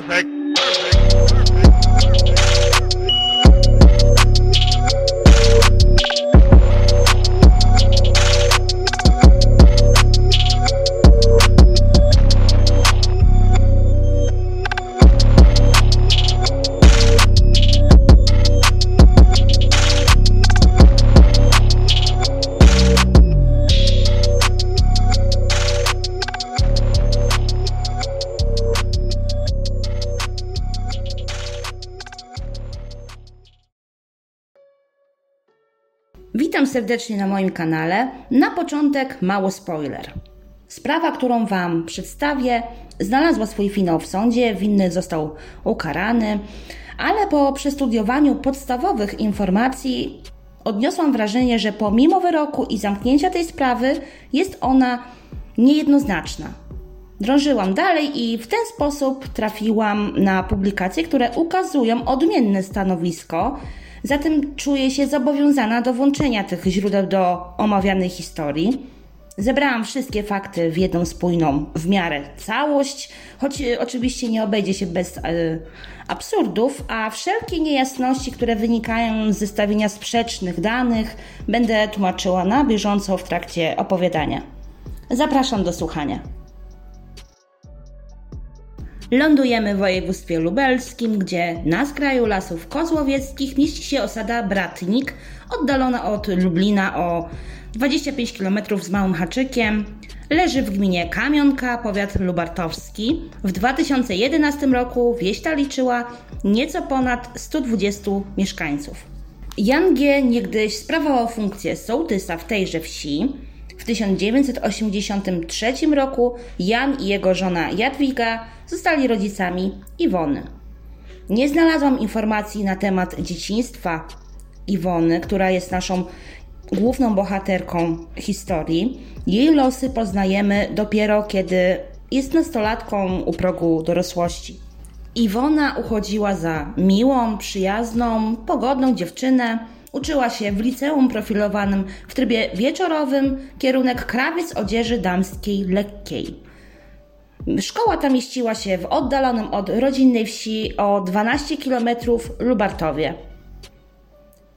Perfect. Serdecznie na moim kanale. Na początek mały spoiler. Sprawa, którą Wam przedstawię, znalazła swój finał w sądzie, winny został ukarany, ale po przestudiowaniu podstawowych informacji odniosłam wrażenie, że pomimo wyroku i zamknięcia tej sprawy jest ona niejednoznaczna. Drążyłam dalej i w ten sposób trafiłam na publikacje, które ukazują odmienne stanowisko, zatem czuję się zobowiązana do włączenia tych źródeł do omawianej historii. Zebrałam wszystkie fakty w jedną spójną, w miarę całość, choć e, oczywiście nie obejdzie się bez e, absurdów, a wszelkie niejasności, które wynikają z zestawienia sprzecznych danych, będę tłumaczyła na bieżąco w trakcie opowiadania. Zapraszam do słuchania. Lądujemy w województwie lubelskim, gdzie na skraju lasów kozłowieckich mieści się osada Bratnik, oddalona od Lublina o 25 km z Małym Haczykiem. Leży w gminie Kamionka, powiat lubartowski. W 2011 roku wieś ta liczyła nieco ponad 120 mieszkańców. Jan G. niegdyś sprawował funkcję sołtysa w tejże wsi. W 1983 roku Jan i jego żona Jadwiga zostali rodzicami Iwony. Nie znalazłam informacji na temat dzieciństwa Iwony, która jest naszą główną bohaterką historii. Jej losy poznajemy dopiero kiedy jest nastolatką u progu dorosłości. Iwona uchodziła za miłą, przyjazną, pogodną dziewczynę. Uczyła się w liceum profilowanym w trybie wieczorowym, kierunek krawiec odzieży damskiej lekkiej. Szkoła ta mieściła się w oddalonym od rodzinnej wsi o 12 km Lubartowie.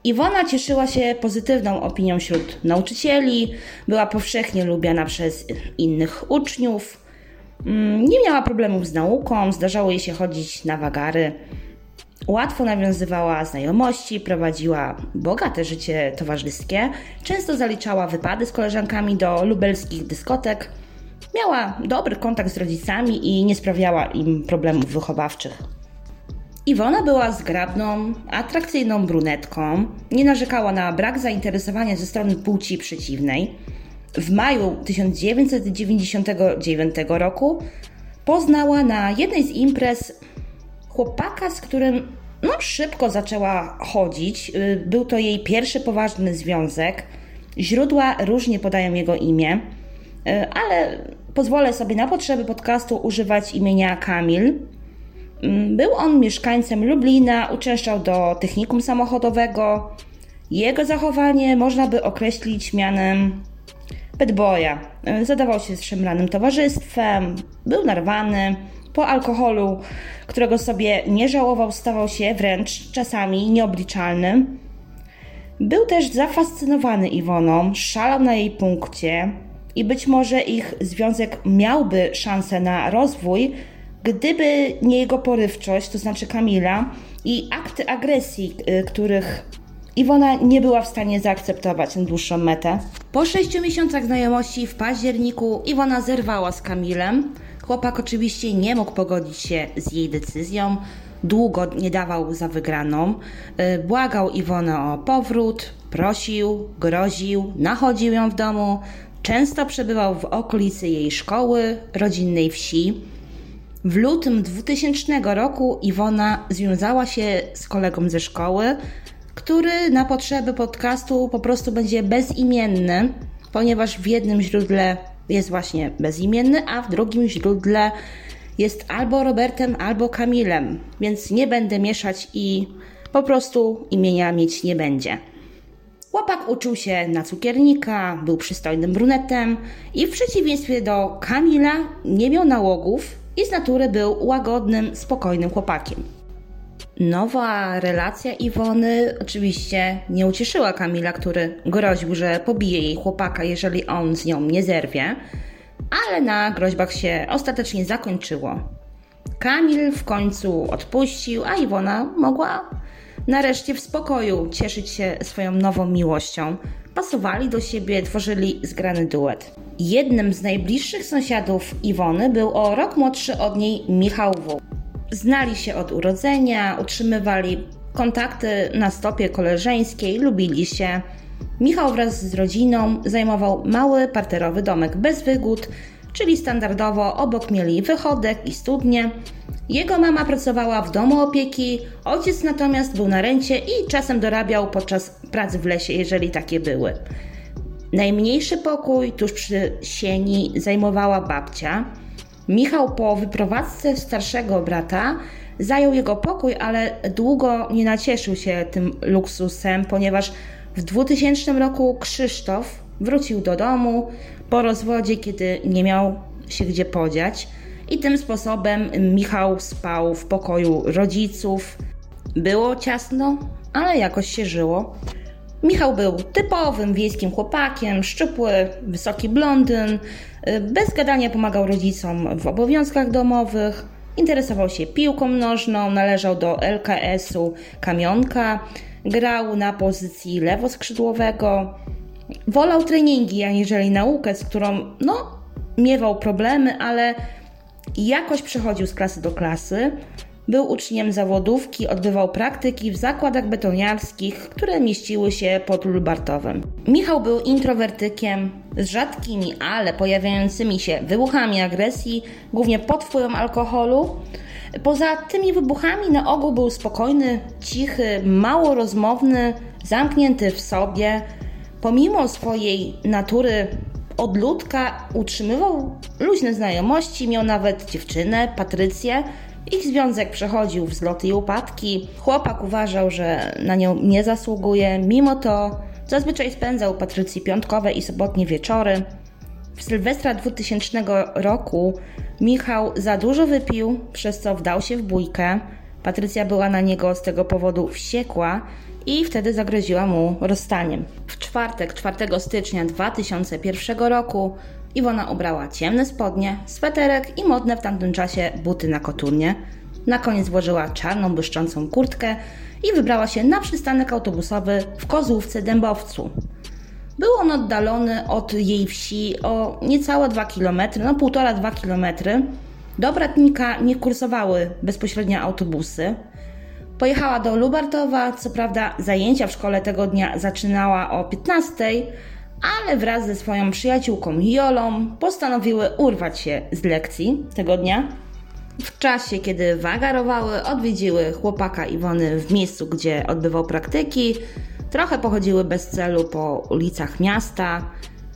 Iwona cieszyła się pozytywną opinią wśród nauczycieli, była powszechnie lubiana przez innych uczniów, Mm, nie miała problemów z nauką, zdarzało jej się chodzić na wagary. Łatwo nawiązywała znajomości, prowadziła bogate życie towarzyskie, często zaliczała wypady z koleżankami do lubelskich dyskotek. Miała dobry kontakt z rodzicami i nie sprawiała im problemów wychowawczych. Iwona była zgrabną, atrakcyjną brunetką, nie narzekała na brak zainteresowania ze strony płci przeciwnej. W maju 1999 roku poznała na jednej z imprez chłopaka, z którym no, szybko zaczęła chodzić. Y, Był to jej pierwszy poważny związek. Źródła różnie podają jego imię, y, ale pozwolę sobie na potrzeby podcastu używać imienia Kamil. Mm, Był on mieszkańcem Lublina, uczęszczał do technikum samochodowego. Jego zachowanie można by określić mianem bad boya. Zadawał się z szemranym towarzystwem, był narwany. Po alkoholu, którego sobie nie żałował, stawał się wręcz czasami nieobliczalny. Był też zafascynowany Iwoną, szalał na jej punkcie i być może ich związek miałby szansę na rozwój, gdyby nie jego porywczość, to znaczy Kamila, i akty agresji, y, których Iwona nie była w stanie zaakceptować na dłuższą metę. Po sześciu miesiącach znajomości w październiku Iwona zerwała z Kamilem. Chłopak oczywiście nie mógł pogodzić się z jej decyzją. Długo nie dawał za wygraną. Y, Błagał Iwonę o powrót, prosił, groził, nachodził ją w domu. Często przebywał w okolicy jej szkoły, rodzinnej wsi. W lutym 2000 roku Iwona związała się z kolegą ze szkoły, który na potrzeby podcastu po prostu będzie bezimienny, ponieważ w jednym źródle jest właśnie bezimienny, a w drugim źródle jest albo Robertem, albo Kamilem, więc nie będę mieszać i po prostu imienia mieć nie będzie. Chłopak uczył się na cukiernika, był przystojnym brunetem i w przeciwieństwie do Kamila nie miał nałogów i z natury był łagodnym, spokojnym chłopakiem. Nowa relacja Iwony oczywiście nie ucieszyła Kamila, który groził, że pobije jej chłopaka, jeżeli on z nią nie zerwie, ale na groźbach się ostatecznie zakończyło. Kamil w końcu odpuścił, a Iwona mogła nareszcie w spokoju cieszyć się swoją nową miłością. Pasowali do siebie, tworzyli zgrany duet. Jednym z najbliższych sąsiadów Iwony był o rok młodszy od niej Michał W. Znali się od urodzenia, utrzymywali kontakty na stopie koleżeńskiej, lubili się. Michał wraz z rodziną zajmował mały parterowy domek bez wygód, czyli standardowo obok mieli wychodek i studnie. Jego mama pracowała w domu opieki, ojciec natomiast był na rencie i czasem dorabiał podczas pracy w lesie, jeżeli takie były. Najmniejszy pokój tuż przy sieni zajmowała babcia. Michał po wyprowadzce starszego brata zajął jego pokój, ale długo nie nacieszył się tym luksusem, ponieważ w 2000 roku Krzysztof wrócił do domu po rozwodzie, kiedy nie miał się gdzie podziać. I tym sposobem Michał spał w pokoju rodziców. Było ciasno, ale jakoś się żyło. Michał był typowym wiejskim chłopakiem, szczupły, wysoki blondyn. Bez gadania pomagał rodzicom w obowiązkach domowych. Interesował się piłką nożną, należał do LKS-u Kamionka, grał na pozycji lewoskrzydłowego. Wolał treningi, aniżeli naukę, z którą no, miewał problemy, ale jakoś przechodził z klasy do klasy. Był uczniem zawodówki, odbywał praktyki w zakładach betoniarskich, które mieściły się pod Lubartowem. Michał był introwertykiem z rzadkimi, ale pojawiającymi się wybuchami agresji, głównie pod wpływem alkoholu. Poza tymi wybuchami na ogół był spokojny, cichy, mało rozmowny, zamknięty w sobie. Pomimo swojej natury odludka utrzymywał luźne znajomości, miał nawet dziewczynę, Patrycję. Ich związek przechodził wzloty i upadki. Chłopak uważał, że na nią nie zasługuje, mimo to zazwyczaj spędzał Patrycji piątkowe i sobotnie wieczory. W Sylwestra 2000 roku Michał za dużo wypił, przez co wdał się w bójkę. Patrycja była na niego z tego powodu wściekła i wtedy zagroziła mu rozstaniem. W czwartek, 4 stycznia 2001 roku, Iwona ubrała ciemne spodnie, sweterek i modne w tamtym czasie buty na koturnie. Na koniec włożyła czarną, błyszczącą kurtkę i wybrała się na przystanek autobusowy w Kozłówce Dębowcu. Był on oddalony od jej wsi o niecałe 2 km, no 1,5-2 km. Do Bratnika nie kursowały bezpośrednio autobusy. Pojechała do Lubartowa, co prawda zajęcia w szkole tego dnia zaczynała o 15, ale wraz ze swoją przyjaciółką Jolą postanowiły urwać się z lekcji tego dnia. W czasie, kiedy wagarowały, odwiedziły chłopaka Iwony w miejscu, gdzie odbywał praktyki, trochę pochodziły bez celu po ulicach miasta,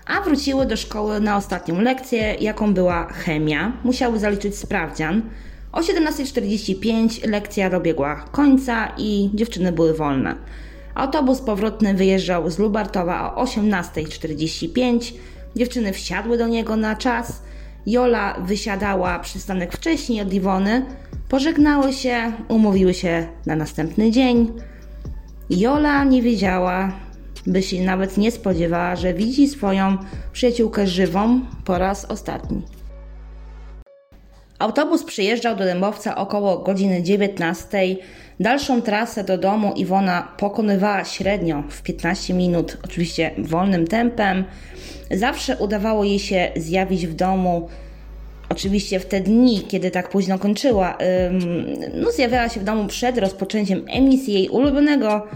a wróciły do szkoły na ostatnią lekcję, jaką była chemia. Musiały zaliczyć sprawdzian. O 17.45 lekcja dobiegła końca i dziewczyny były wolne. Autobus powrotny wyjeżdżał z Lubartowa o 18.45. Dziewczyny wsiadły do niego na czas. Jola wysiadała przystanek wcześniej od Iwony. Pożegnały się, umówiły się na następny dzień. Jola nie wiedziała, by się nawet nie spodziewała, że widzi swoją przyjaciółkę żywą po raz ostatni. Autobus przyjeżdżał do Dębowca około godziny 19. Dalszą trasę do domu Iwona pokonywała średnio w 15 minut, oczywiście wolnym tempem. Zawsze udawało jej się zjawić w domu, oczywiście w te dni, kiedy tak późno kończyła. No, zjawiała się w domu przed rozpoczęciem emisji jej ulubionego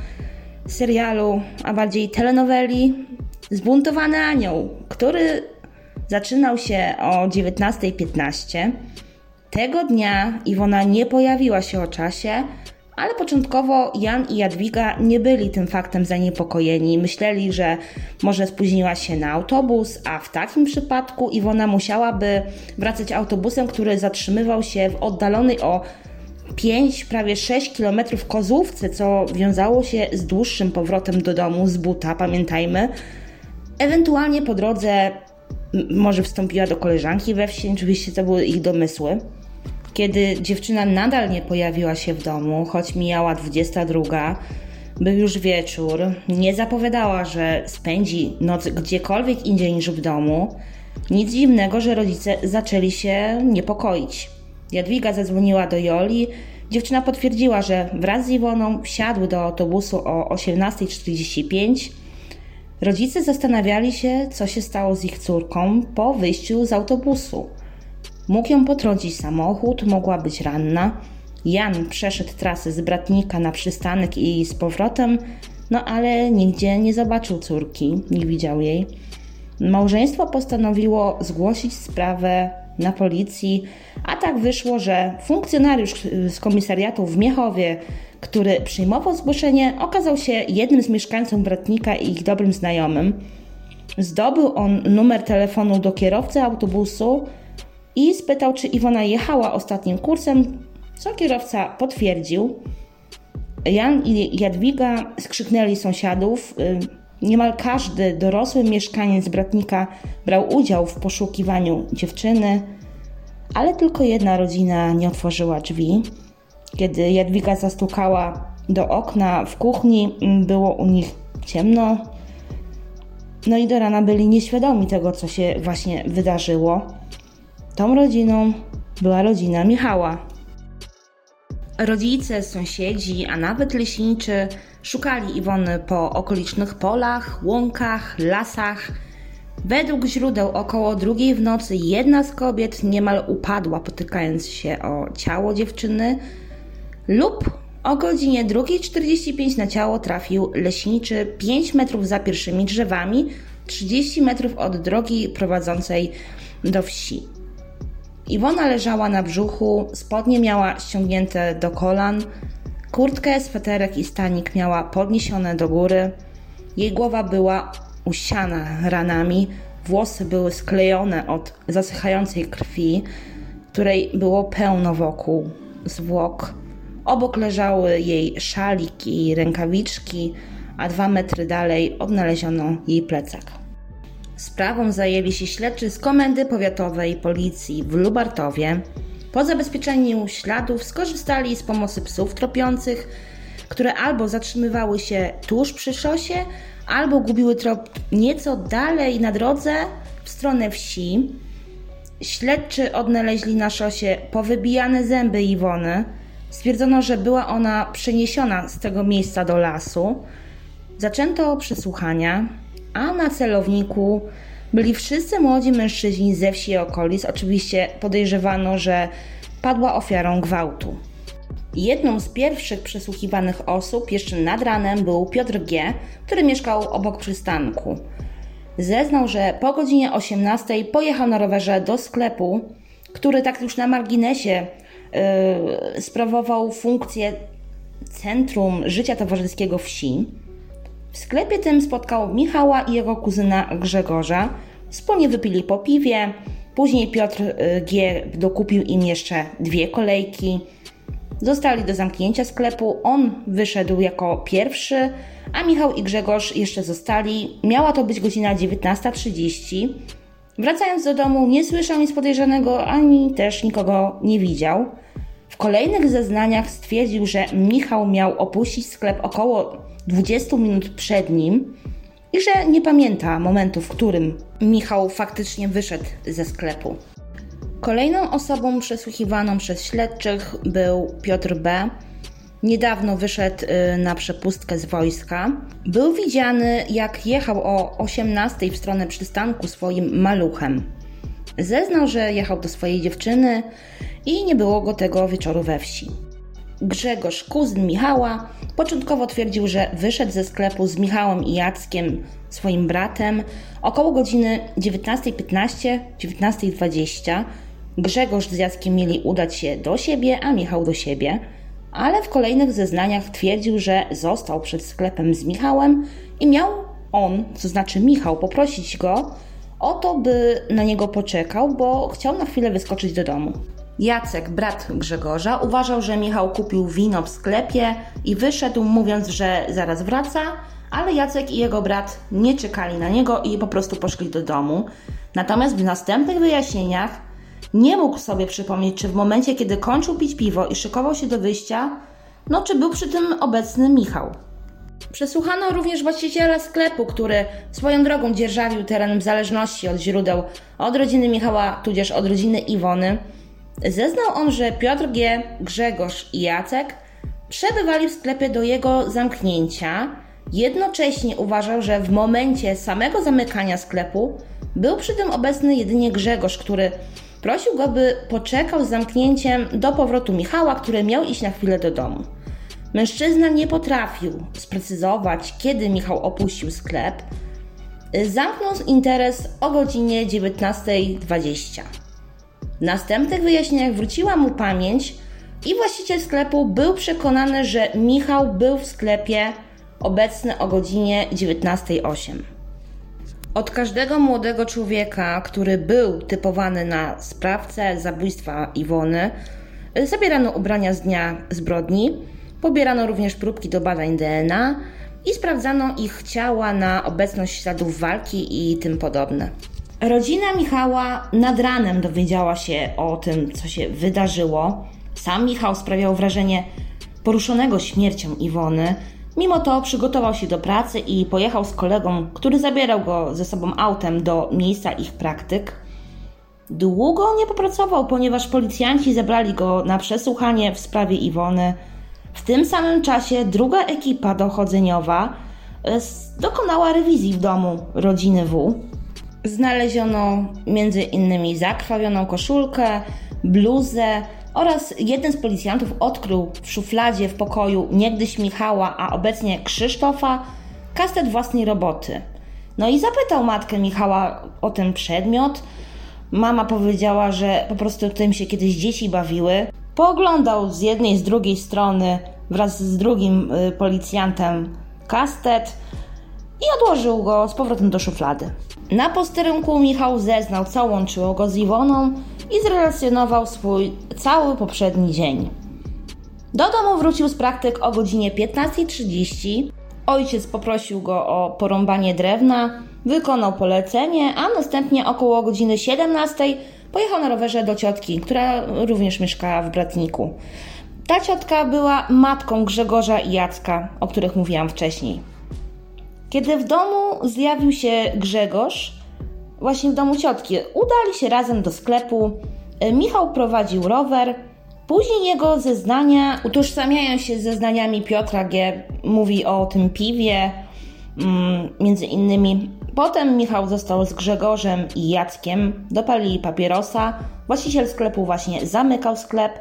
serialu, a bardziej telenoweli Zbuntowany Anioł, który zaczynał się o 19.15. Tego dnia Iwona nie pojawiła się o czasie, ale początkowo Jan i Jadwiga nie byli tym faktem zaniepokojeni. Myśleli, że może spóźniła się na autobus, a w takim przypadku Iwona musiałaby wracać autobusem, który zatrzymywał się w oddalonej o 5, prawie 6 km kozłówce, co wiązało się z dłuższym powrotem do domu z buta, pamiętajmy. Ewentualnie po drodze może wstąpiła do koleżanki we wsi, oczywiście to były ich domysły. Kiedy dziewczyna nadal nie pojawiła się w domu, choć mijała 22, był już wieczór, nie zapowiadała, że spędzi noc gdziekolwiek indziej niż w domu. Nic dziwnego, że rodzice zaczęli się niepokoić. Jadwiga zadzwoniła do Joli. Dziewczyna potwierdziła, że wraz z Iwoną wsiadł do autobusu o 18.45. Rodzice zastanawiali się, co się stało z ich córką po wyjściu z autobusu. Mógł ją potrącić samochód, mogła być ranna. Jan przeszedł trasę z Bratnika na przystanek i z powrotem, no ale nigdzie nie zobaczył córki, nie widział jej. Małżeństwo postanowiło zgłosić sprawę na policji, a tak wyszło, że funkcjonariusz z komisariatu w Miechowie, który przyjmował zgłoszenie, okazał się jednym z mieszkańców Bratnika i ich dobrym znajomym. Zdobył on numer telefonu do kierowcy autobusu i spytał, czy Iwona jechała ostatnim kursem, co kierowca potwierdził. Jan i Jadwiga skrzyknęli sąsiadów. Y, Niemal każdy dorosły mieszkaniec Bratnika brał udział w poszukiwaniu dziewczyny, ale tylko jedna rodzina nie otworzyła drzwi. Kiedy Jadwiga zastukała do okna w kuchni, było u nich ciemno. No i do rana byli nieświadomi tego, co się właśnie wydarzyło. Tą rodziną była rodzina Michała. Rodzice, sąsiedzi, a nawet leśniczy szukali Iwony po okolicznych polach, łąkach, lasach. Według źródeł około drugiej w nocy jedna z kobiet niemal upadła, potykając się o ciało dziewczyny, lub o godzinie 2.45 na ciało trafił leśniczy 5 metrów za pierwszymi drzewami, 30 metrów od drogi prowadzącej do wsi. Iwona leżała na brzuchu, spodnie miała ściągnięte do kolan, kurtkę, sweterek i stanik miała podniesione do góry. Jej głowa była usiana ranami, włosy były sklejone od zasychającej krwi, której było pełno wokół zwłok. Obok leżały jej szalik i rękawiczki, a dwa metry dalej odnaleziono jej plecak. Sprawą zajęli się śledczy z Komendy Powiatowej Policji w Lubartowie. Po zabezpieczeniu śladów skorzystali z pomocy psów tropiących, które albo zatrzymywały się tuż przy szosie, albo gubiły trop nieco dalej na drodze w stronę wsi. Śledczy odnaleźli na szosie powybijane zęby Iwony. Stwierdzono, że była ona przeniesiona z tego miejsca do lasu. Zaczęto przesłuchania a na celowniku byli wszyscy młodzi mężczyźni ze wsi i okolic. Oczywiście podejrzewano, że padła ofiarą gwałtu. Jedną z pierwszych przesłuchiwanych osób jeszcze nad ranem był Piotr G., który mieszkał obok przystanku. Zeznał, że po godzinie 18 pojechał na rowerze do sklepu, który tak już na marginesie yy, sprawował funkcję centrum życia towarzyskiego wsi. W sklepie tym spotkał Michała i jego kuzyna Grzegorza. Wspólnie wypili po piwie. Później Piotr y, G. dokupił im jeszcze dwie kolejki. Zostali do zamknięcia sklepu. On wyszedł jako pierwszy, a Michał i Grzegorz jeszcze zostali. Miała to być godzina 19.30. Wracając do domu, nie słyszał nic podejrzanego ani też nikogo nie widział. W kolejnych zeznaniach stwierdził, że Michał miał opuścić sklep około 20 minut przed nim i że nie pamięta momentu, w którym Michał faktycznie wyszedł ze sklepu. Kolejną osobą przesłuchiwaną przez śledczych był Piotr B. Niedawno wyszedł y, na przepustkę z wojska. Był widziany, jak jechał o 18 w stronę przystanku swoim maluchem. Zeznał, że jechał do swojej dziewczyny i nie było go tego wieczoru we wsi. Grzegorz, kuzyn Michała, początkowo twierdził, że wyszedł ze sklepu z Michałem i Jackiem, swoim bratem, około godziny 19.15, 19.20. Grzegorz z Jackiem mieli udać się do siebie, a Michał do siebie, ale w kolejnych zeznaniach twierdził, że został przed sklepem z Michałem i miał on, to znaczy Michał, poprosić go o to, by na niego poczekał, bo chciał na chwilę wyskoczyć do domu. Jacek, brat Grzegorza, uważał, że Michał kupił wino w sklepie i wyszedł, mówiąc, że zaraz wraca, ale Jacek i jego brat nie czekali na niego i po prostu poszli do domu. Natomiast w następnych wyjaśnieniach nie mógł sobie przypomnieć, czy w momencie, kiedy kończył pić piwo i szykował się do wyjścia, no czy był przy tym obecny Michał. Przesłuchano również właściciela sklepu, który swoją drogą dzierżawił teren w zależności od źródeł od rodziny Michała, tudzież od rodziny Iwony. Zeznał on, że Piotr G., Grzegorz i Jacek przebywali w sklepie do jego zamknięcia. Jednocześnie uważał, że w momencie samego zamykania sklepu był przy tym obecny jedynie Grzegorz, który prosił go, by poczekał z zamknięciem do powrotu Michała, który miał iść na chwilę do domu. Mężczyzna nie potrafił sprecyzować, kiedy Michał opuścił sklep. Zamknął interes o godzinie 19.20. W następnych wyjaśnieniach wróciła mu pamięć i właściciel sklepu był przekonany, że Michał był w sklepie obecny o godzinie 19.08. Od każdego młodego człowieka, który był typowany na sprawcę zabójstwa Iwony, zabierano ubrania z dnia zbrodni, pobierano również próbki do badań DNA i sprawdzano ich ciała na obecność śladów walki i tym podobne. Rodzina Michała nad ranem dowiedziała się o tym, co się wydarzyło. Sam Michał sprawiał wrażenie poruszonego śmiercią Iwony. Mimo to przygotował się do pracy i pojechał z kolegą, który zabierał go ze sobą autem do miejsca ich praktyk. Długo nie popracował, ponieważ policjanci zabrali go na przesłuchanie w sprawie Iwony. W tym samym czasie druga ekipa dochodzeniowa e, dokonała rewizji w domu rodziny W. Znaleziono między innymi zakrwawioną koszulkę, bluzę oraz jeden z policjantów odkrył w szufladzie w pokoju niegdyś Michała, a obecnie Krzysztofa, kastet własnej roboty. No i zapytał matkę Michała o ten przedmiot. Mama powiedziała, że po prostu tym się kiedyś dzieci bawiły. Pooglądał z jednej, z drugiej strony wraz z drugim y, policjantem kastet i odłożył go z powrotem do szuflady. Na posterunku Michał zeznał, co łączyło go z Iwoną i zrelacjonował swój cały poprzedni dzień. Do domu wrócił z praktyk o godzinie 15.30. Ojciec poprosił go o porąbanie drewna, wykonał polecenie, a następnie około godziny 17 pojechał na rowerze do ciotki, która również mieszkała w Bratniku. Ta ciotka była matką Grzegorza i Jacka, o których mówiłam wcześniej. Kiedy w domu zjawił się Grzegorz, właśnie w domu ciotki, udali się razem do sklepu. Michał prowadził rower. Później jego zeznania utożsamiają się z zeznaniami Piotra G. Mówi o tym piwie, mm, między innymi. Potem Michał został z Grzegorzem i Jackiem, dopalili papierosa. Właściciel sklepu właśnie zamykał sklep.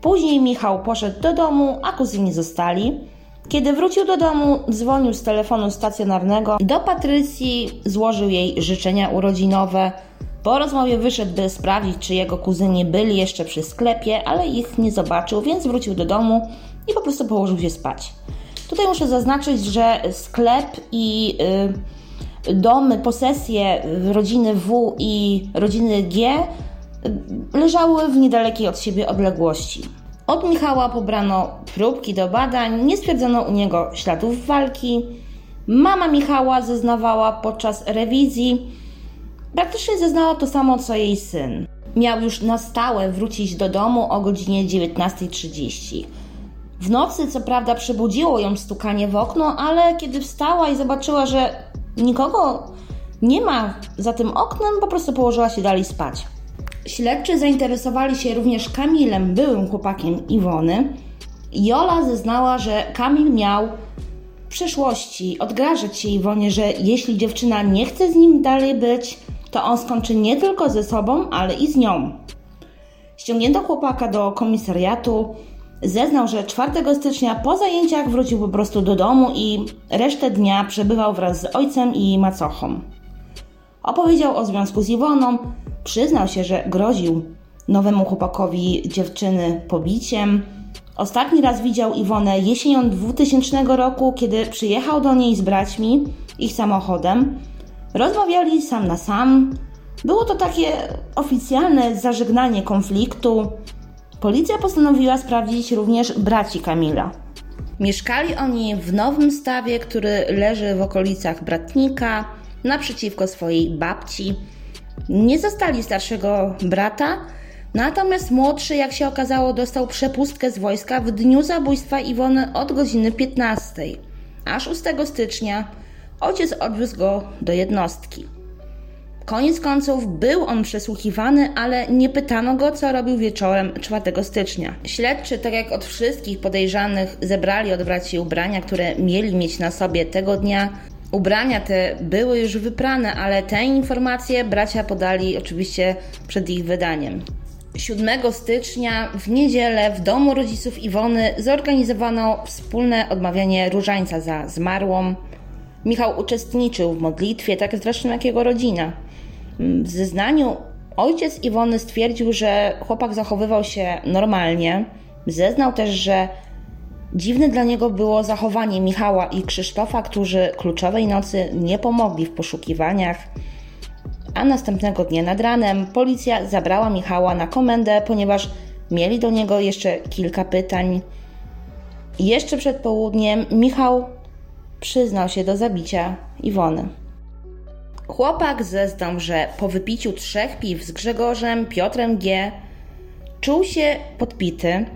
Później Michał poszedł do domu, a kuzyni zostali. Kiedy wrócił do domu, dzwonił z telefonu stacjonarnego do Patrycji, złożył jej życzenia urodzinowe. Po rozmowie wyszedł, by sprawdzić, czy jego kuzyni byli jeszcze przy sklepie, ale ich nie zobaczył, więc wrócił do domu i po prostu położył się spać. Tutaj muszę zaznaczyć, że sklep i y, domy, posesje rodziny W i rodziny G y, leżały w niedalekiej od siebie odległości. Od Michała pobrano próbki do badań, nie stwierdzono u niego śladów walki. Mama Michała zeznawała podczas rewizji, praktycznie zeznała to samo co jej syn. Miał już na stałe wrócić do domu o godzinie 19.30. W nocy, co prawda, przebudziło ją stukanie w okno, ale kiedy wstała i zobaczyła, że nikogo nie ma za tym oknem, po prostu położyła się dalej spać. Śledczy zainteresowali się również Kamilem, byłym chłopakiem Iwony. Jola zeznała, że Kamil miał w przeszłości odgrażać się Iwonie, że jeśli dziewczyna nie chce z nim dalej być, to on skończy nie tylko ze sobą, ale i z nią. Ściągnięto chłopaka do komisariatu. Zeznał, że 4 stycznia po zajęciach wrócił po prostu do domu i resztę dnia przebywał wraz z ojcem i macochą. Opowiedział o związku z Iwoną, Przyznał się, że groził nowemu chłopakowi dziewczyny pobiciem. Ostatni raz widział Iwonę jesienią 2000 roku, kiedy przyjechał do niej z braćmi, ich samochodem. Rozmawiali sam na sam. Było to takie oficjalne zażegnanie konfliktu. Policja postanowiła sprawdzić również braci Kamila. Mieszkali oni w Nowym Stawie, który leży w okolicach Bratnika, naprzeciwko swojej babci. Nie zostali starszego brata, natomiast młodszy, jak się okazało, dostał przepustkę z wojska w dniu zabójstwa Iwony od godziny 15. A 6 stycznia ojciec odwiózł go do jednostki. Koniec końców był on przesłuchiwany, ale nie pytano go, co robił wieczorem 4 stycznia. Śledczy, tak jak od wszystkich podejrzanych, zebrali od braci ubrania, które mieli mieć na sobie tego dnia. Ubrania te były już wyprane, ale te informacje bracia podali oczywiście przed ich wydaniem. 7 stycznia w niedzielę w domu rodziców Iwony zorganizowano wspólne odmawianie różańca za zmarłą. Michał uczestniczył w modlitwie, tak zresztą jak jego rodzina. W zeznaniu ojciec Iwony stwierdził, że chłopak zachowywał się normalnie. Zeznał też, że dziwne dla niego było zachowanie Michała i Krzysztofa, którzy kluczowej nocy nie pomogli w poszukiwaniach. A następnego dnia nad ranem policja zabrała Michała na komendę, ponieważ mieli do niego jeszcze kilka pytań. Jeszcze przed południem Michał przyznał się do zabicia Iwony. Chłopak zeznał, że po wypiciu trzech piw z Grzegorzem, Piotrem G. czuł się podpity.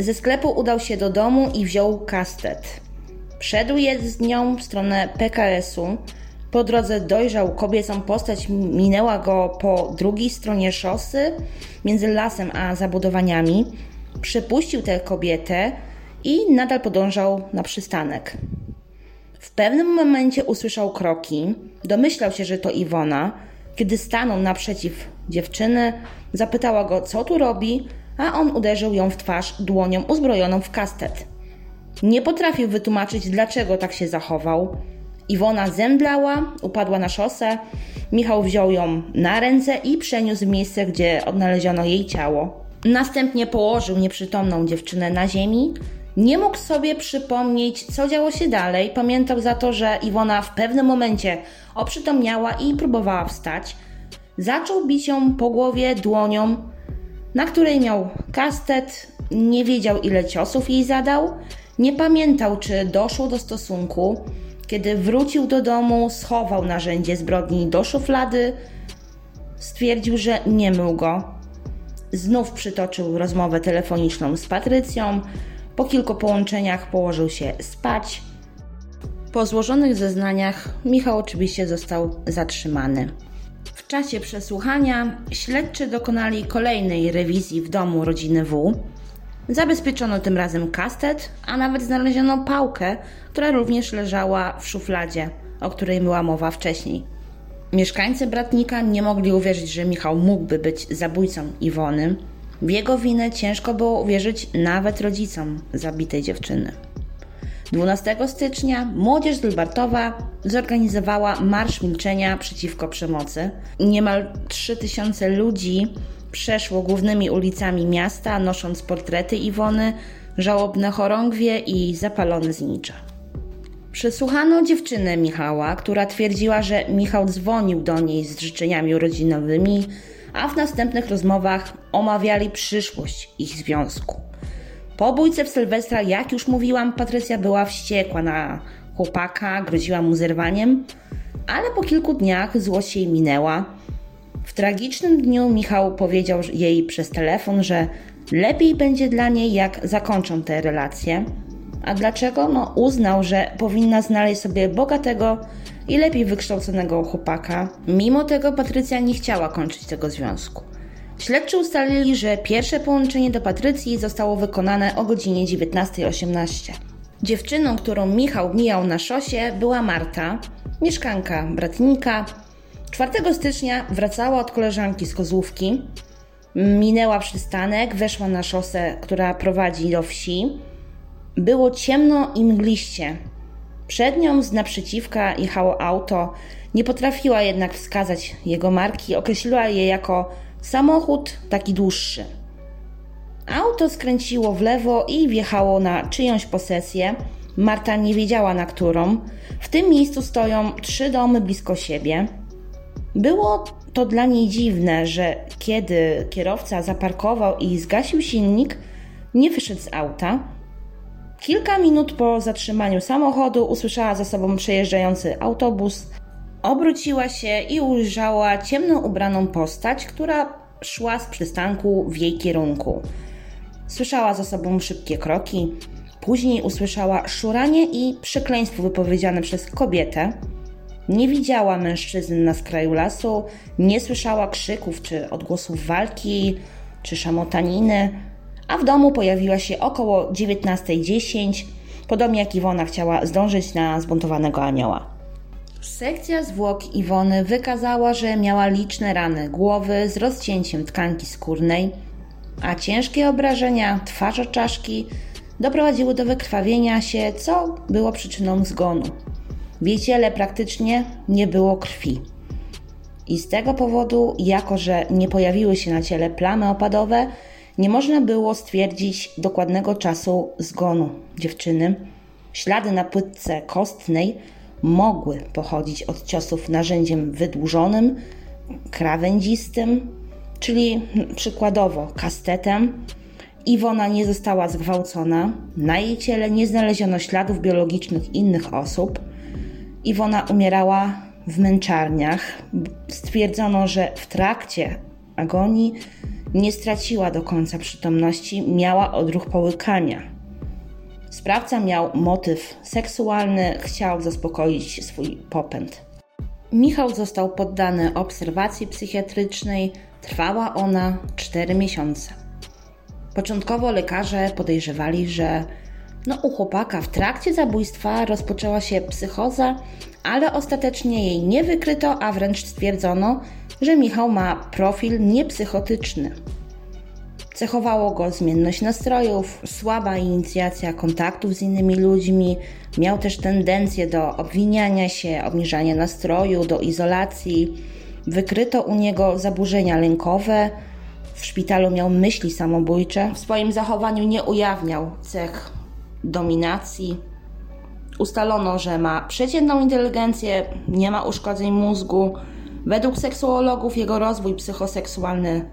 Ze sklepu udał się do domu i wziął kastet. Wszedł z nią w stronę PKS-u. Po drodze dojrzał kobiecą postać, minęła go po drugiej stronie szosy, między lasem a zabudowaniami. Przepuścił tę kobietę i nadal podążał na przystanek. W pewnym momencie usłyszał kroki, domyślał się, że to Iwona. Kiedy stanął naprzeciw dziewczyny, zapytała go, co tu robi, a on uderzył ją w twarz dłonią uzbrojoną w kastet. Nie potrafił wytłumaczyć, dlaczego tak się zachował. Iwona zemdlała, upadła na szosę. Michał wziął ją na ręce i przeniósł w miejsce, gdzie odnaleziono jej ciało. Następnie położył nieprzytomną dziewczynę na ziemi, nie mógł sobie przypomnieć, co działo się dalej. Pamiętał za to, że Iwona w pewnym momencie oprzytomniała i próbowała wstać. Zaczął bić ją po głowie dłonią, na której miał kastet. Nie wiedział, ile ciosów jej zadał. Nie pamiętał, czy doszło do stosunku. Kiedy wrócił do domu, schował narzędzie zbrodni do szuflady. Stwierdził, że nie mył go. Znów przytoczył rozmowę telefoniczną z Patrycją. Po kilku połączeniach położył się spać. Po złożonych zeznaniach Michał oczywiście został zatrzymany. Czasie przesłuchania śledczy dokonali kolejnej rewizji w domu rodziny W. Zabezpieczono tym razem kastet, a nawet znaleziono pałkę, która również leżała w szufladzie, o której była mowa wcześniej. Mieszkańcy Bratnika nie mogli uwierzyć, że Michał mógłby być zabójcą Iwony. W jego winę ciężko było uwierzyć nawet rodzicom zabitej dziewczyny. 12 stycznia młodzież z Lubartowa zorganizowała Marsz Milczenia przeciwko przemocy. Niemal 3000 ludzi przeszło głównymi ulicami miasta, nosząc portrety Iwony, żałobne chorągwie i zapalone znicze. Przesłuchano dziewczynę Michała, która twierdziła, że Michał dzwonił do niej z życzeniami urodzinowymi, a w następnych rozmowach omawiali przyszłość ich związku. Po bójce w Sylwestra, jak już mówiłam, Patrycja była wściekła na chłopaka, groziła mu zerwaniem, ale po kilku dniach złość jej minęła. W tragicznym dniu Michał powiedział jej przez telefon, że lepiej będzie dla niej, jak zakończą te relacje. A dlaczego? No, uznał, że powinna znaleźć sobie bogatego i lepiej wykształconego chłopaka. Mimo tego Patrycja nie chciała kończyć tego związku. Śledczy ustalili, że pierwsze połączenie do Patrycji zostało wykonane o godzinie 19.18. Dziewczyną, którą Michał mijał na szosie, była Marta, mieszkanka bratnika. 4 stycznia wracała od koleżanki z Kozłówki. Minęła przystanek, weszła na szosę, która prowadzi do wsi. Było ciemno i mgliście. Przed nią z naprzeciwka jechało auto. Nie potrafiła jednak wskazać jego marki, określiła je jako samochód taki dłuższy. Auto skręciło w lewo i wjechało na czyjąś posesję. Marta nie wiedziała na którą. W tym miejscu stoją trzy domy blisko siebie. Było to dla niej dziwne, że kiedy kierowca zaparkował i zgasił silnik, nie wyszedł z auta. Kilka minut po zatrzymaniu samochodu usłyszała za sobą przejeżdżający autobus. Obróciła się i ujrzała ciemno ubraną postać, która szła z przystanku w jej kierunku. Słyszała za sobą szybkie kroki, później usłyszała szuranie i przekleństwo wypowiedziane przez kobietę. Nie widziała mężczyzn na skraju lasu, nie słyszała krzyków czy odgłosów walki, czy szamotaniny, a w domu pojawiła się około 19.10, podobnie jak Iwona chciała zdążyć na zbuntowanego anioła. Sekcja zwłok Iwony wykazała, że miała liczne rany głowy z rozcięciem tkanki skórnej, a ciężkie obrażenia twarza czaszki doprowadziły do wykrwawienia się, co było przyczyną zgonu. W jej ciele praktycznie nie było krwi. I z tego powodu, jako że nie pojawiły się na ciele plamy opadowe, nie można było stwierdzić dokładnego czasu zgonu dziewczyny. Ślady na płytce kostnej mogły pochodzić od ciosów narzędziem wydłużonym, krawędzistym, czyli przykładowo kastetem. Iwona nie została zgwałcona, na jej ciele nie znaleziono śladów biologicznych innych osób. Iwona umierała w męczarniach. Stwierdzono, że w trakcie agonii nie straciła do końca przytomności, miała odruch połykania. Sprawca miał motyw seksualny, chciał zaspokoić swój popęd. Michał został poddany obserwacji psychiatrycznej, trwała ona 4 miesiące. Początkowo lekarze podejrzewali, że no, u chłopaka w trakcie zabójstwa rozpoczęła się psychoza, ale ostatecznie jej nie wykryto, a wręcz stwierdzono, że Michał ma profil niepsychotyczny. Cechowało go zmienność nastrojów, słaba inicjacja kontaktów z innymi ludźmi, miał też tendencję do obwiniania się, obniżania nastroju, do izolacji. Wykryto u niego zaburzenia lękowe, w szpitalu miał myśli samobójcze, w swoim zachowaniu nie ujawniał cech dominacji. Ustalono, że ma przeciętną inteligencję, nie ma uszkodzeń mózgu. Według seksuologów jego rozwój psychoseksualny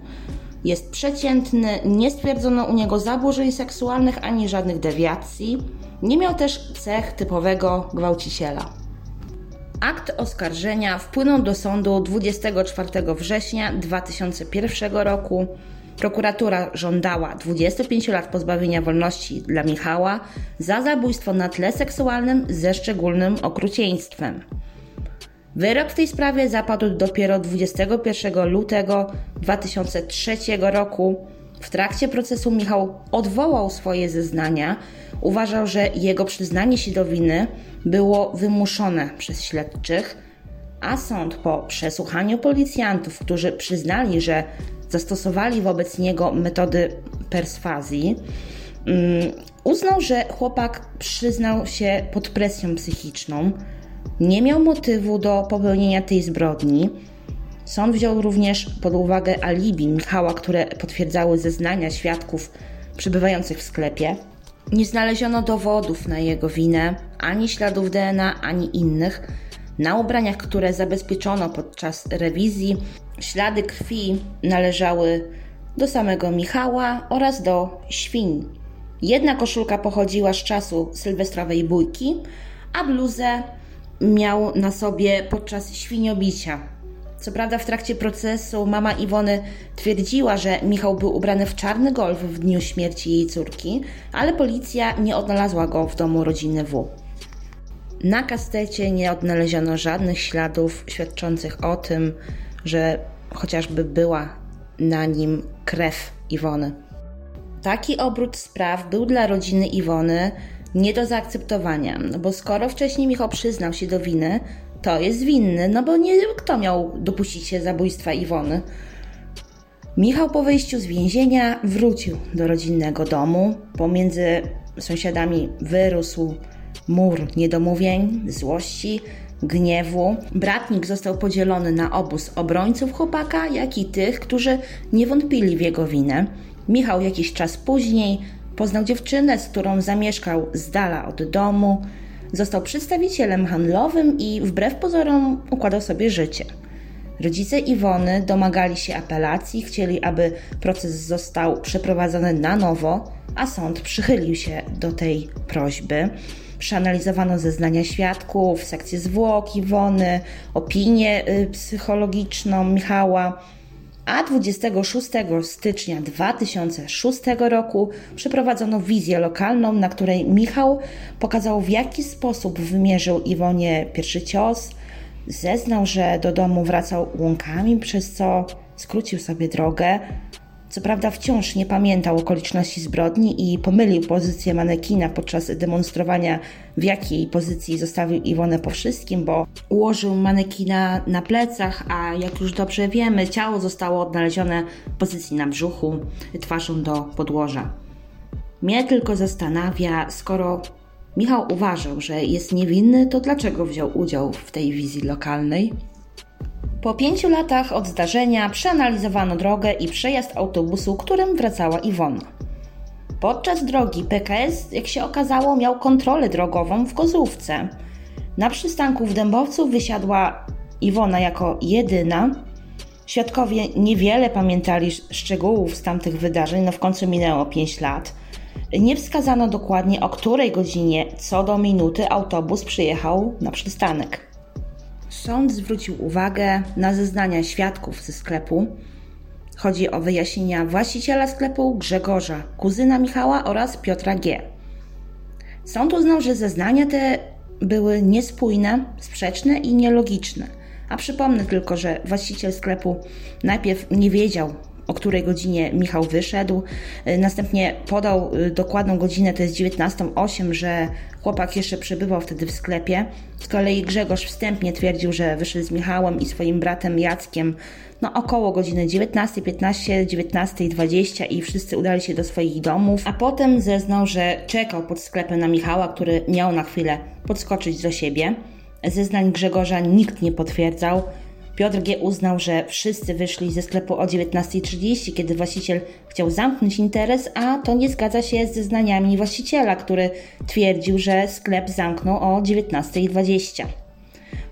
jest przeciętny, nie stwierdzono u niego zaburzeń seksualnych ani żadnych dewiacji. Nie miał też cech typowego gwałciciela. Akt oskarżenia wpłynął do sądu 24 września 2001 roku. Prokuratura żądała 25 lat pozbawienia wolności dla Michała za zabójstwo na tle seksualnym ze szczególnym okrucieństwem. Wyrok w tej sprawie zapadł dopiero 21 lutego 2003 roku. W trakcie procesu Michał odwołał swoje zeznania. Uważał, że jego przyznanie się do winy było wymuszone przez śledczych, a sąd po przesłuchaniu policjantów, którzy przyznali, że zastosowali wobec niego metody perswazji, mm, uznał, że chłopak przyznał się pod presją psychiczną nie miał motywu do popełnienia tej zbrodni. Sąd wziął również pod uwagę alibi Michała, które potwierdzały zeznania świadków przybywających w sklepie. Nie znaleziono dowodów na jego winę, ani śladów DNA, ani innych. Na ubraniach, które zabezpieczono podczas rewizji, ślady krwi należały do samego Michała oraz do świń. Jedna koszulka pochodziła z czasu sylwestrowej bójki, a bluzę miał na sobie podczas świniobicia. Co prawda w trakcie procesu mama Iwony twierdziła, że Michał był ubrany w czarny golf w dniu śmierci jej córki, ale policja nie odnalazła go w domu rodziny W. Na kastecie nie odnaleziono żadnych śladów świadczących o tym, że chociażby była na nim krew Iwony. Taki obrót spraw był dla rodziny Iwony nie do zaakceptowania, no bo skoro wcześniej Michał przyznał się do winy, to jest winny, no bo nie kto miał dopuścić się zabójstwa Iwony. Michał po wyjściu z więzienia wrócił do rodzinnego domu. Pomiędzy sąsiadami wyrósł mur niedomówień, złości, gniewu. Bratnik został podzielony na obóz obrońców chłopaka, jak i tych, którzy nie wątpili w jego winę. Michał jakiś czas później Poznał dziewczynę, z którą zamieszkał z dala od domu. Został przedstawicielem handlowym i wbrew pozorom układał sobie życie. Rodzice Iwony domagali się apelacji, chcieli, aby proces został przeprowadzony na nowo, a sąd przychylił się do tej prośby. Przeanalizowano zeznania świadków, sekcję zwłok Iwony, opinię y, psychologiczną Michała, a 26 stycznia 2006 roku przeprowadzono wizję lokalną, na której Michał pokazał w jaki sposób wymierzył Iwonie pierwszy cios. Zeznał, że do domu wracał łąkami, przez co skrócił sobie drogę. Co prawda wciąż nie pamiętał okoliczności zbrodni i pomylił pozycję manekina podczas demonstrowania, w jakiej pozycji zostawił Iwonę po wszystkim, bo ułożył manekina na plecach, a jak już dobrze wiemy, ciało zostało odnalezione w pozycji na brzuchu, twarzą do podłoża. Mnie tylko zastanawia, skoro Michał uważał, że jest niewinny, to dlaczego wziął udział w tej wizji lokalnej? Po pięciu latach od zdarzenia przeanalizowano drogę i przejazd autobusu, którym wracała Iwona. Podczas drogi PKS, jak się okazało, miał kontrolę drogową w Kozłówce. Na przystanku w Dębowcu wysiadła Iwona jako jedyna. Świadkowie niewiele pamiętali szczegółów z tamtych wydarzeń, no w końcu minęło 5 lat. Nie wskazano dokładnie o której godzinie, co do minuty, autobus przyjechał na przystanek. Sąd zwrócił uwagę na zeznania świadków ze sklepu. Chodzi o wyjaśnienia właściciela sklepu Grzegorza, kuzyna Michała oraz Piotra G. Sąd uznał, że zeznania te były niespójne, sprzeczne i nielogiczne. A przypomnę tylko, że właściciel sklepu najpierw nie wiedział, o której godzinie Michał wyszedł. Y, Następnie podał y, dokładną godzinę, to jest 19.08, że chłopak jeszcze przebywał wtedy w sklepie. Z kolei Grzegorz wstępnie twierdził, że wyszedł z Michałem i swoim bratem Jackiem no około godziny 19.15, 19.20 i wszyscy udali się do swoich domów, a potem zeznał, że czekał pod sklepem na Michała, który miał na chwilę podskoczyć do siebie. Zeznań Grzegorza nikt nie potwierdzał. Piotr G. uznał, że wszyscy wyszli ze sklepu o 19.30, kiedy właściciel chciał zamknąć interes, a to nie zgadza się z zeznaniami właściciela, który twierdził, że sklep zamknął o 19.20.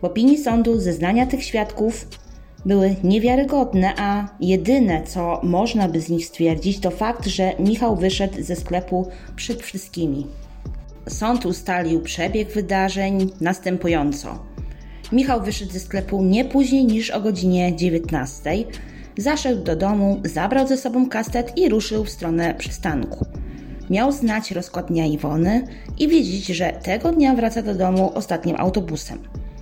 W opinii sądu zeznania tych świadków były niewiarygodne, a jedyne, co można by z nich stwierdzić, to fakt, że Michał wyszedł ze sklepu przed wszystkimi. Sąd ustalił przebieg wydarzeń następująco. Michał wyszedł ze sklepu nie później niż o godzinie 19. Zaszedł do domu, zabrał ze sobą kastet i ruszył w stronę przystanku. Miał znać rozkład dnia Iwony i wiedzieć, że tego dnia wraca do domu ostatnim autobusem.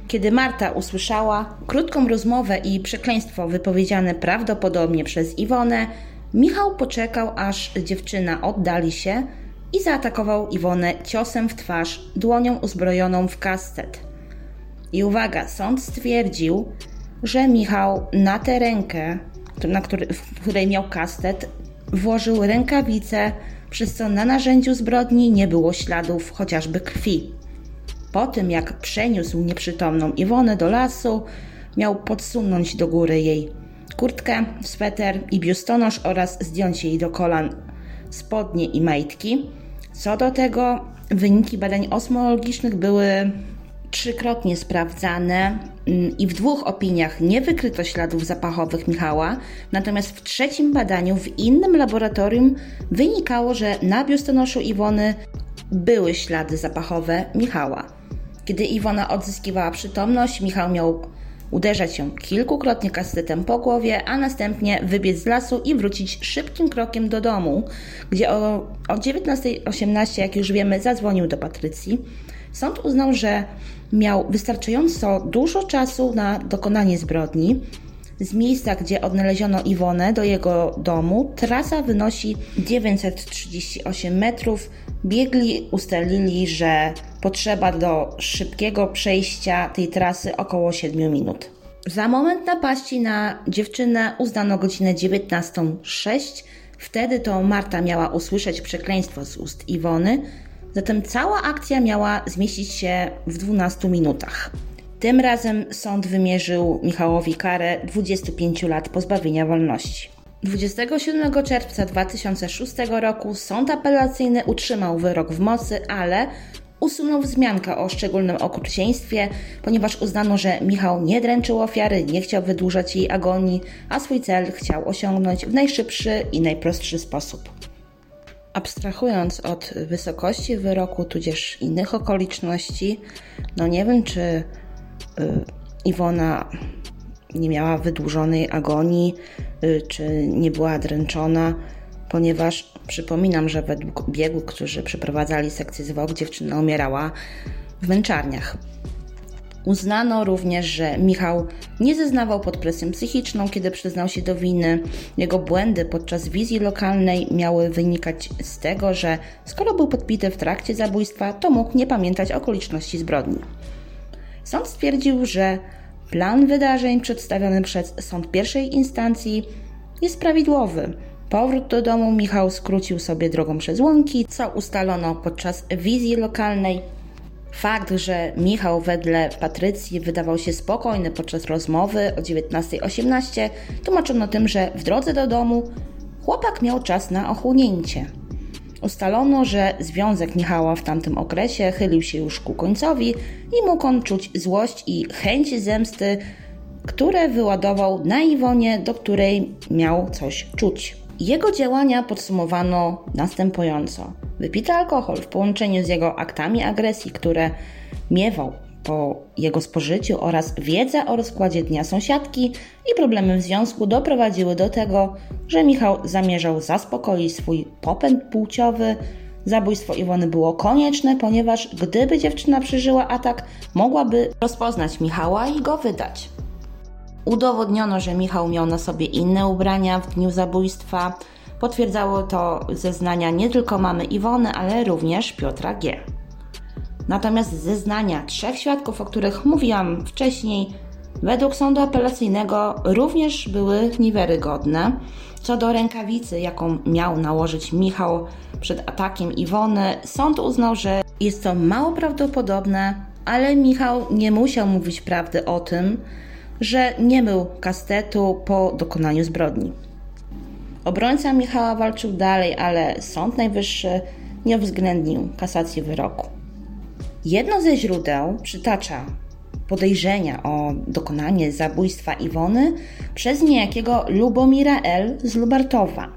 Kiedy Marta usłyszała krótką rozmowę i przekleństwo wypowiedziane prawdopodobnie przez Iwonę, Michał poczekał, aż dziewczyna oddali się i zaatakował Iwonę ciosem w twarz, dłonią uzbrojoną w kastet. I uwaga, sąd stwierdził, że Michał na tę rękę, na który, w której miał kastet, włożył rękawice, przez co na narzędziu zbrodni nie było śladów chociażby krwi. Po tym, jak przeniósł nieprzytomną Iwonę do lasu, miał podsunąć do góry jej kurtkę, sweter i biustonosz oraz zdjąć jej do kolan spodnie i majtki. Co do tego, wyniki badań osmologicznych były trzykrotnie sprawdzane mm, i w dwóch opiniach nie wykryto śladów zapachowych Michała, natomiast w trzecim badaniu w innym laboratorium wynikało, że na biustonoszu Iwony były ślady zapachowe Michała. Kiedy Iwona odzyskiwała przytomność, Michał miał uderzać ją kilkukrotnie kastetem po głowie, a następnie wybiec z lasu i wrócić szybkim krokiem do domu, gdzie o, o 19.18, jak już wiemy, zadzwonił do Patrycji. Sąd uznał, że miał wystarczająco dużo czasu na dokonanie zbrodni. Z miejsca, gdzie odnaleziono Iwonę do jego domu, trasa wynosi 938 metrów. Biegli ustalili, że potrzeba do szybkiego przejścia tej trasy około 7 minut. Za moment napaści na dziewczynę uznano godzinę 19.06. Wtedy to Marta miała usłyszeć przekleństwo z ust Iwony, zatem cała akcja miała zmieścić się w 12 minutach. Tym razem sąd wymierzył Michałowi karę 25 lat pozbawienia wolności. 27 czerwca 2006 roku sąd apelacyjny utrzymał wyrok w mocy, ale usunął wzmiankę o szczególnym okrucieństwie, ponieważ uznano, że Michał nie dręczył ofiary, nie chciał wydłużać jej agonii, a swój cel chciał osiągnąć w najszybszy i najprostszy sposób. Abstrahując od wysokości wyroku, tudzież innych okoliczności, no nie wiem, czy y, Iwona nie miała wydłużonej agonii, y, czy nie była dręczona, ponieważ przypominam, że według biegłych, którzy przeprowadzali sekcję zwłok, dziewczyna umierała w męczarniach. Uznano również, że Michał nie zeznawał pod presją psychiczną, kiedy przyznał się do winy. Jego błędy podczas wizji lokalnej miały wynikać z tego, że skoro był podpity w trakcie zabójstwa, to mógł nie pamiętać okoliczności zbrodni. Sąd stwierdził, że plan wydarzeń przedstawiony przez sąd pierwszej instancji jest prawidłowy. Powrót do domu Michał skrócił sobie drogą przez łąki, co ustalono podczas wizji lokalnej. Fakt, że Michał wedle Patrycji wydawał się spokojny podczas rozmowy o 19.18, tłumaczono tym, że w drodze do domu chłopak miał czas na ochłonięcie. Ustalono, że związek Michała w tamtym okresie chylił się już ku końcowi i mógł on czuć złość i chęć zemsty, które wyładował na Iwonie, do której miał coś czuć. Jego działania podsumowano następująco. Wypity alkohol w połączeniu z jego aktami agresji, które miewał po jego spożyciu oraz wiedza o rozkładzie dnia sąsiadki i problemy w związku doprowadziły do tego, że Michał zamierzał zaspokoić swój popęd płciowy. Zabójstwo Iwony było konieczne, ponieważ gdyby dziewczyna przeżyła atak, mogłaby rozpoznać Michała i go wydać. Udowodniono, że Michał miał na sobie inne ubrania w dniu zabójstwa. Potwierdzało to zeznania nie tylko mamy Iwony, ale również Piotra G. Natomiast zeznania trzech świadków, o których mówiłam wcześniej, według sądu apelacyjnego również były niewiarygodne. Co do rękawicy, jaką miał nałożyć Michał przed atakiem Iwony, sąd uznał, że jest to mało prawdopodobne, ale Michał nie musiał mówić prawdy o tym, że nie mył kastetu po dokonaniu zbrodni. Obrońca Michała walczył dalej, ale Sąd Najwyższy nie uwzględnił kasacji wyroku. Jedno ze źródeł przytacza podejrzenia o dokonanie zabójstwa Iwony przez niejakiego Lubomira L. z Lubartowa.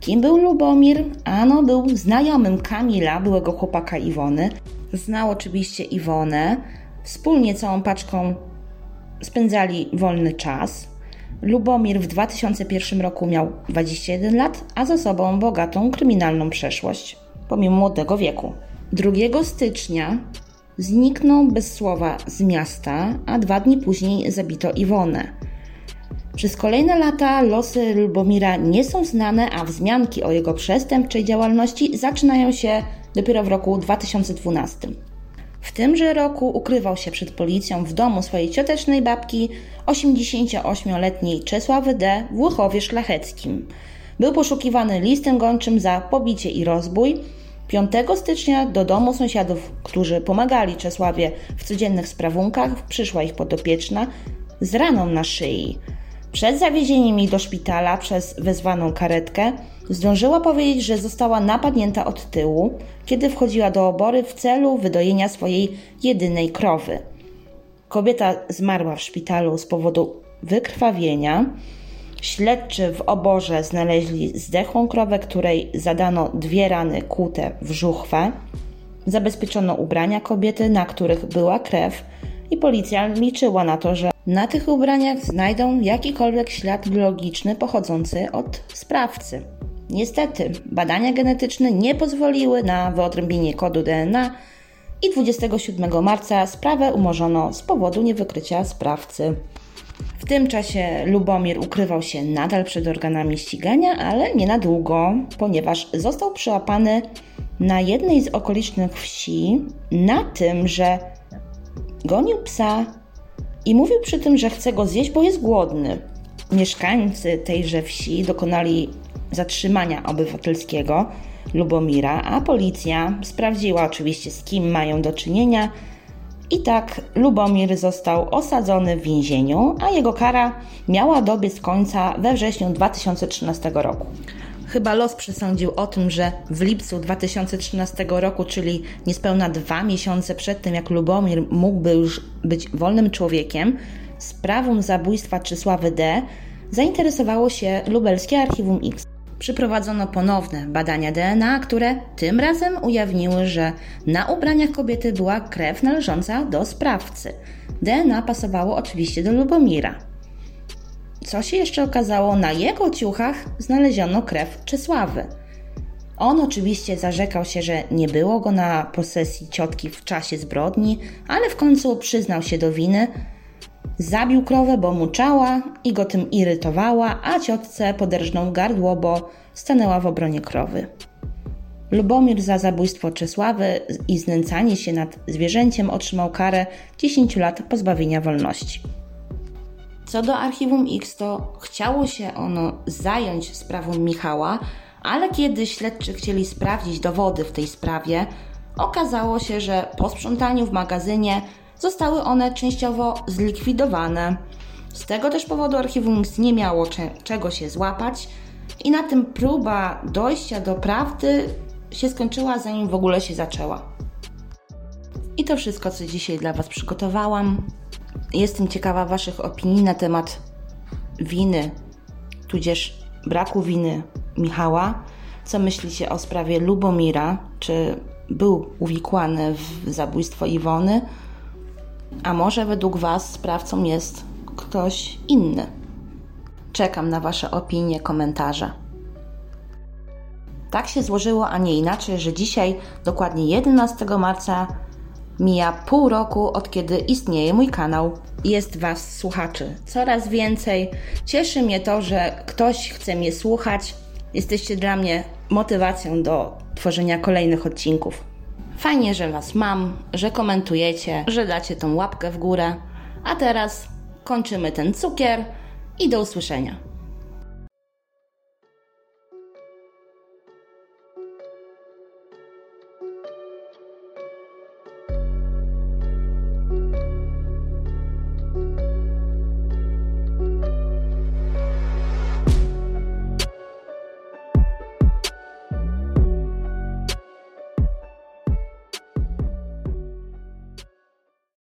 Kim był Lubomir? Ano, był znajomym Kamila, byłego chłopaka Iwony. Znał oczywiście Iwonę. Wspólnie całą paczką spędzali wolny czas. Lubomir w 2001 roku miał 21 lat, a za sobą bogatą kryminalną przeszłość, pomimo młodego wieku. 2 stycznia zniknął bez słowa z miasta, a dwa dni później zabito Iwonę. Przez kolejne lata losy Lubomira nie są znane, a wzmianki o jego przestępczej działalności zaczynają się dopiero w roku 2012. W tymże roku ukrywał się przed policją w domu swojej ciotecznej babki, 88-letniej Czesławy D. w Szlacheckim. Był poszukiwany listem gończym za pobicie i rozbój. 5 stycznia do domu sąsiadów, którzy pomagali Czesławie w codziennych sprawunkach, przyszła ich podopieczna z raną na szyi. Przed zawiezieniem jej do szpitala przez wezwaną karetkę zdążyła powiedzieć, że została napadnięta od tyłu, kiedy wchodziła do obory w celu wydojenia swojej jedynej krowy. Kobieta zmarła w szpitalu z powodu wykrwawienia. Śledczy w oborze znaleźli zdechłą krowę, której zadano dwie rany kłute w żuchwę. Zabezpieczono ubrania kobiety, na których była krew, i policja liczyła na to, że na tych ubraniach znajdą jakikolwiek ślad biologiczny pochodzący od sprawcy. Niestety, badania genetyczne nie pozwoliły na wyodrębnienie kodu DNA i 27 marca sprawę umorzono z powodu niewykrycia sprawcy. W tym czasie Lubomir ukrywał się nadal przed organami ścigania, ale nie na długo, ponieważ został przyłapany na jednej z okolicznych wsi na tym, że gonił psa i mówił przy tym, że chce go zjeść, bo jest głodny. Mieszkańcy tejże wsi dokonali zatrzymania obywatelskiego Lubomira, a policja sprawdziła oczywiście z kim mają do czynienia. I tak Lubomir został osadzony w więzieniu, a jego kara miała dobiec końca we wrześniu 2013 roku. Chyba los przesądził o tym, że w lipcu 2013 roku, czyli niespełna dwa miesiące przed tym, jak Lubomir mógłby już być wolnym człowiekiem, sprawą zabójstwa Czesławy D. zainteresowało się lubelskie Archiwum X. przeprowadzono ponowne badania DNA, które tym razem ujawniły, że na ubraniach kobiety była krew należąca do sprawcy. DNA pasowało oczywiście do Lubomira. Co się jeszcze okazało, na jego ciuchach znaleziono krew Czesławy. On oczywiście zarzekał się, że nie było go na posesji ciotki w czasie zbrodni, ale w końcu przyznał się do winy. Zabił krowę, bo muczała i go tym irytowała, a ciotce poderżnął gardło, bo stanęła w obronie krowy. Lubomir za zabójstwo Czesławy i znęcanie się nad zwierzęciem otrzymał karę 10 lat pozbawienia wolności. Co do archiwum X, to chciało się ono zająć sprawą Michała, ale kiedy śledczy chcieli sprawdzić dowody w tej sprawie, okazało się, że po sprzątaniu w magazynie zostały one częściowo zlikwidowane. Z tego też powodu archiwum X nie miało cze- czego się złapać i na tym próba dojścia do prawdy się skończyła, zanim w ogóle się zaczęła. I to wszystko, co dzisiaj dla Was przygotowałam. Jestem ciekawa Waszych opinii na temat winy, tudzież braku winy Michała. Co myślicie o sprawie Lubomira? Czy był uwikłany w zabójstwo Iwony? A może według Was sprawcą jest ktoś inny? Czekam na Wasze opinie, komentarze. Tak się złożyło, a nie inaczej, że dzisiaj, dokładnie 11 marca, mija pół roku od kiedy istnieje mój kanał. Jest Was słuchaczy coraz więcej. Cieszy mnie to, że ktoś chce mnie słuchać. Jesteście dla mnie motywacją do tworzenia kolejnych odcinków. Fajnie, że Was mam, że komentujecie, że dacie tą łapkę w górę. A teraz kończymy ten cukier i do usłyszenia.